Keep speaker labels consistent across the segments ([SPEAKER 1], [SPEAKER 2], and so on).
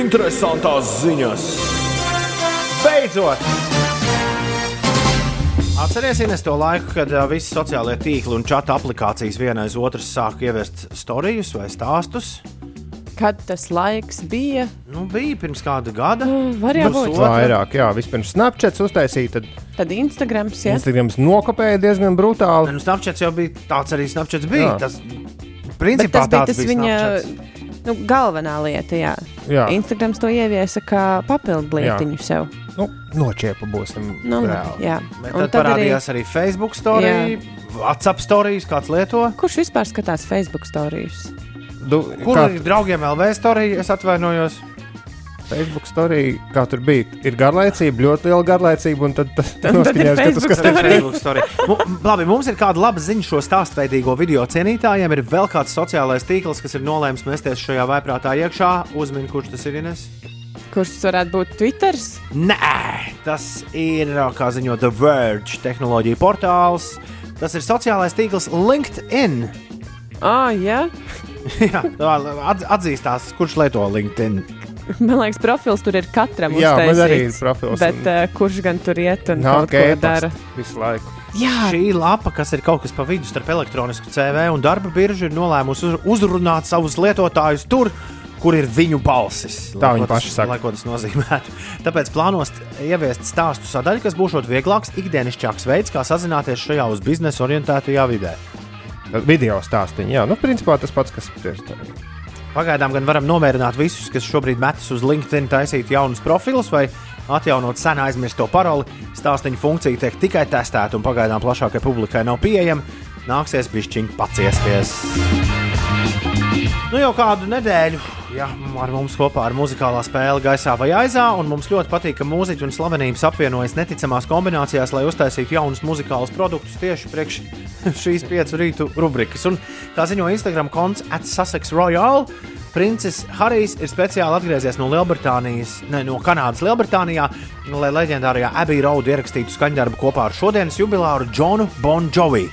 [SPEAKER 1] Interesantās ziņas! Beidzot! Atcerieties to laiku, kad uh, visi sociālie tīkli un čata aplikācijas viena aiz otras sāka ieviest stāstus vai stāstus.
[SPEAKER 2] Kad tas laiks bija?
[SPEAKER 1] Nu, bija pirms kāda gada.
[SPEAKER 2] Mm, Varbūt
[SPEAKER 1] nu,
[SPEAKER 3] vairāk, jā. Vispirms Snapchats uztaisīja, tad,
[SPEAKER 2] tad Instagrams. Ja?
[SPEAKER 3] Instagrams nokopēja diezgan brutāli.
[SPEAKER 1] Nu, Snapchats jau bija tāds arī. Snapchats bija
[SPEAKER 3] jā.
[SPEAKER 1] tas
[SPEAKER 2] Bet
[SPEAKER 1] principā,
[SPEAKER 2] tas bija tas viņa nu, galvenā lieta. Jā.
[SPEAKER 3] Jā.
[SPEAKER 2] Instagrams to ieviesa kā papildu lietiņu sev.
[SPEAKER 3] Nu, nočiepa būsim.
[SPEAKER 2] Nu,
[SPEAKER 3] reāli.
[SPEAKER 2] jā.
[SPEAKER 1] Bet
[SPEAKER 2] Un
[SPEAKER 1] tad,
[SPEAKER 2] tad
[SPEAKER 1] parādījās arī, arī Facebook story, WhatsApp stories, kāds lieto.
[SPEAKER 2] Kurš vispār skatās Facebook stāstus?
[SPEAKER 3] Du,
[SPEAKER 1] Kur
[SPEAKER 3] kā
[SPEAKER 1] ir draugiem LV story? Es atvainojos.
[SPEAKER 3] Facebook storija, kā tur bija, ir garlaicība, ļoti liela garlaicība, un tad tas noskaņojās, ka skaties.
[SPEAKER 1] Tas ir Facebook story. M labi, mums ir kāda laba ziņa šo stāstveidīgo video cienītājiem. Ir vēl kāds sociālais tīkls, kas ir nolēmis mesties šajā vaiprātā iekšā. Uzmini, kurš tas ir. Ines?
[SPEAKER 2] Kurš tas varētu būt Twitter?
[SPEAKER 1] Nē, tas ir, kā ziņo The Verge tehnoloģija portāls. Tas ir sociālais tīkls LinkedIn.
[SPEAKER 2] Ah, jā.
[SPEAKER 1] Jā, atz- atzīstās, kurš lieto LinkedIn.
[SPEAKER 2] Man liekas, profils tur ir katram.
[SPEAKER 3] Jā, man arī ir
[SPEAKER 2] uztaisīts.
[SPEAKER 3] profils.
[SPEAKER 2] Bet uh, kurš gan tur iet un
[SPEAKER 3] Nāk,
[SPEAKER 2] kaut ko dara?
[SPEAKER 3] visu laiku.
[SPEAKER 2] Jā,
[SPEAKER 1] Šī lapa, kas ir kaut kas pa vidu starp elektronisku CV un darba biržu, ir nolēmusi uz- uzrunāt savus lietotājus tur, kur ir viņu balsis.
[SPEAKER 3] Tā viņi paši
[SPEAKER 1] tas-
[SPEAKER 3] saka.
[SPEAKER 1] Lai ko tas nozīmētu. Tāpēc plānos ieviest stāstu sadaļu, kas būs vieglāks, ikdienišķāks veids, kā sazināties šajā uz biznesa orientētajā vidē.
[SPEAKER 3] Video stāstīņi, jā, nu, principā tas pats, kas ir.
[SPEAKER 1] Pagaidām gan varam nomierināt visus, kas šobrīd metas uz LinkedIn taisīt jaunus profilus vai atjaunot sen aizmirsto paroli. Stāstīņa funkcija tiek tikai testēta un pagaidām plašākai publikai nav pieejama. Nāksies bišķiņi paciesties. Nu jau kādu nedēļu, ja ar mums kopā ir muzikālā spēle gaisā vai aizā, un mums ļoti patīk, ka mūziķi un slavenības apvienojas neticamās kombinācijās, lai uztaisītu jaunus muzikālus produktus tieši priekš šīs piecu rītu rubrikas. Un, kā ziņo Instagram konts at Sussex Royal, princis Harijs ir speciāli atgriezies no Lielbritānijas, ne, no Kanādas Lielbritānijā, lai leģendārajā Abbey Road ierakstītu skaņdarbu kopā ar šodienas jubilāru Džonu Bon Jovi.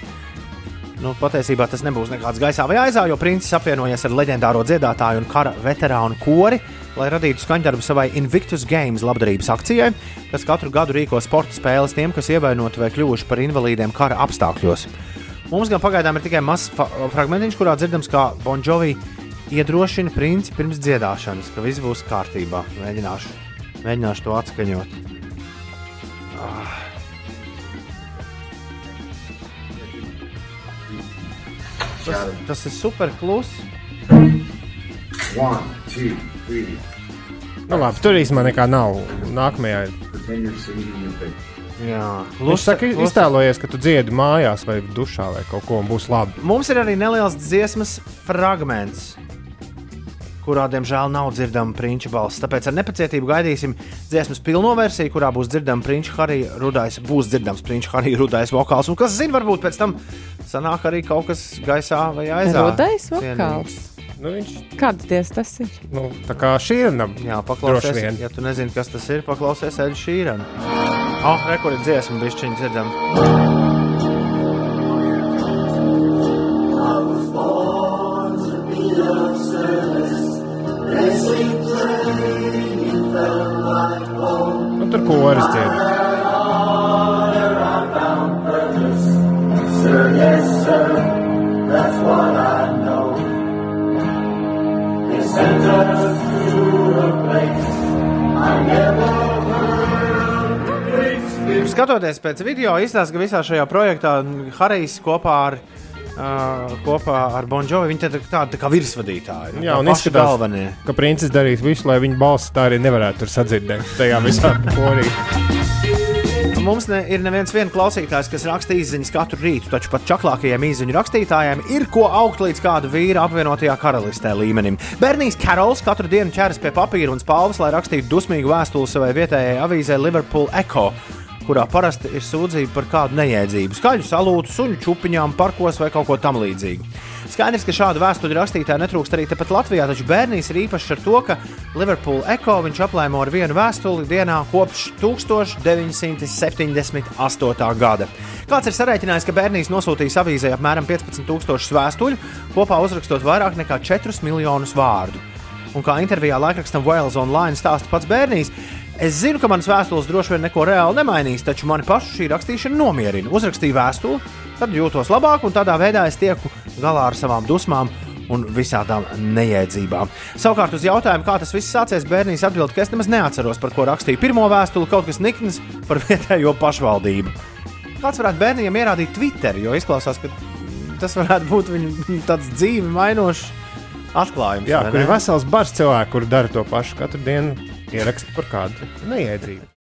[SPEAKER 1] Nu, patiesībā tas nebūs nekāds gaisā vai aizā, jo princis apvienojies ar leģendāro dziedātāju un kara veterānu kori, lai radītu skaņdarbu savai Invictus Games labdarības akcijai, kas katru gadu rīko sporta spēles tiem, kas ievainoti vai kļuvuši par invalīdiem kara apstākļos. Mums gan pagaidām ir tikai mazs fragmentiņš, kurā dzirdams, kā Bon Jovi iedrošina princi pirms dziedāšanas, ka viss būs kārtībā. Mēģināšu, mēģināšu to atskaņot. Tas, tas ir super kluss.
[SPEAKER 4] One, two, three.
[SPEAKER 3] Nu, labi, tur īstenībā nekā nav. Nākamajā ir.
[SPEAKER 1] Jā,
[SPEAKER 3] saka, iztēlojies, ka tu dziedi mājās vai dušā vai kaut ko, un būs labi.
[SPEAKER 1] Mums ir arī neliels dziesmas fragments, kurā, diemžēl, nav dzirdama prinča balss. Tāpēc ar nepacietību gaidīsim dziesmas pilno versiju, kurā būs dzirdama prinča Harija rudais, būs dzirdams prinča Harija rudais vokāls. Un kas zina, varbūt pēc tam sanāk arī kaut kas gaisā vai aizā.
[SPEAKER 2] Rudais vokāls.
[SPEAKER 3] Nu, viņš
[SPEAKER 2] Kāds dievs tas ir?
[SPEAKER 3] nu, tā kā šī ir naba.
[SPEAKER 1] Jā, paklausies. Ja tu nezini, kas tas ir, paklausies Eļu Šīranu. Oh, rekordi dziesma, bišķiņa dzirdama.
[SPEAKER 3] Nu, tur koris dzied.
[SPEAKER 4] Sir, yes, sir, that's what I know. They sent us to a place I never heard.
[SPEAKER 1] Skatoties pēc video, izstāsta, ka visā šajā projektā Harijs kopā ar, uh, kopā ar Bonžovi viņi tad ir tādi tā kā virsvadītāji. nu,
[SPEAKER 3] Jā, un izskatās,
[SPEAKER 1] galvenie.
[SPEAKER 3] ka princis darīs visu, lai viņa balss tā arī nevarētu tur sadzirdēt. Tajā visā korī.
[SPEAKER 1] Mums ne, ir neviens viens klausītājs, kas raksta īsiņas katru rītu, taču pat čaklākajiem īsiņu rakstītājiem ir ko augt līdz kāda vīra apvienotajā karalistē līmenim. Bernijs Karols katru dienu ķeras pie papīra un spalvas, lai rakstītu dusmīgu vēstuli savai vietējai avīzē Liverpool Echo. Kurā parasti ir sūdzība par kādu neiedzību, skaļu salūtu, suņu čūpiņām, parkos vai kaut ko tamlīdzīgu. Skaidrs, ka šādu vēstuļu rakstītāju netrūkst arī tepat Latvijā, taču Bernijs ir īpašs ar to, ka Liverpool Echo viņš aplēmo ar vienu vēstuli dienā kopš 1978. gada. Kāds ir sarēķinājis, ka Bernijs nosūtījis avīzē apmēram 15,000 vēstuļu, kopā uzrakstot vairāk nekā 4 miljonus vārdu. Un kā intervijā laikrakstam Wales Online stāsta pats bērnīs, es zinu, ka manas vēstules droši vien neko reāli nemainīs, taču mani pašu šī rakstīšana nomierina. Uzrakstīju vēstuli, tad jūtos labāk, un tādā veidā es tieku galā ar savām dusmām un visādām nejēdzībām. Savukārt uz jautājumu, kā tas viss sācies, bērnīs atbild, ka es nemaz neatceros, par ko rakstīju pirmo vēstuli, kaut kas nikns par vietējo pašvaldību. Kāds varētu bērniem ierādīt Twitter, jo izklausās, ka tas varētu būt viņa tāds dzīvi mainošs atklājums.
[SPEAKER 3] Jā, kur ir vesels bars cilvēku, kur dara to pašu katru dienu, ieraksta par kādu neiedzību.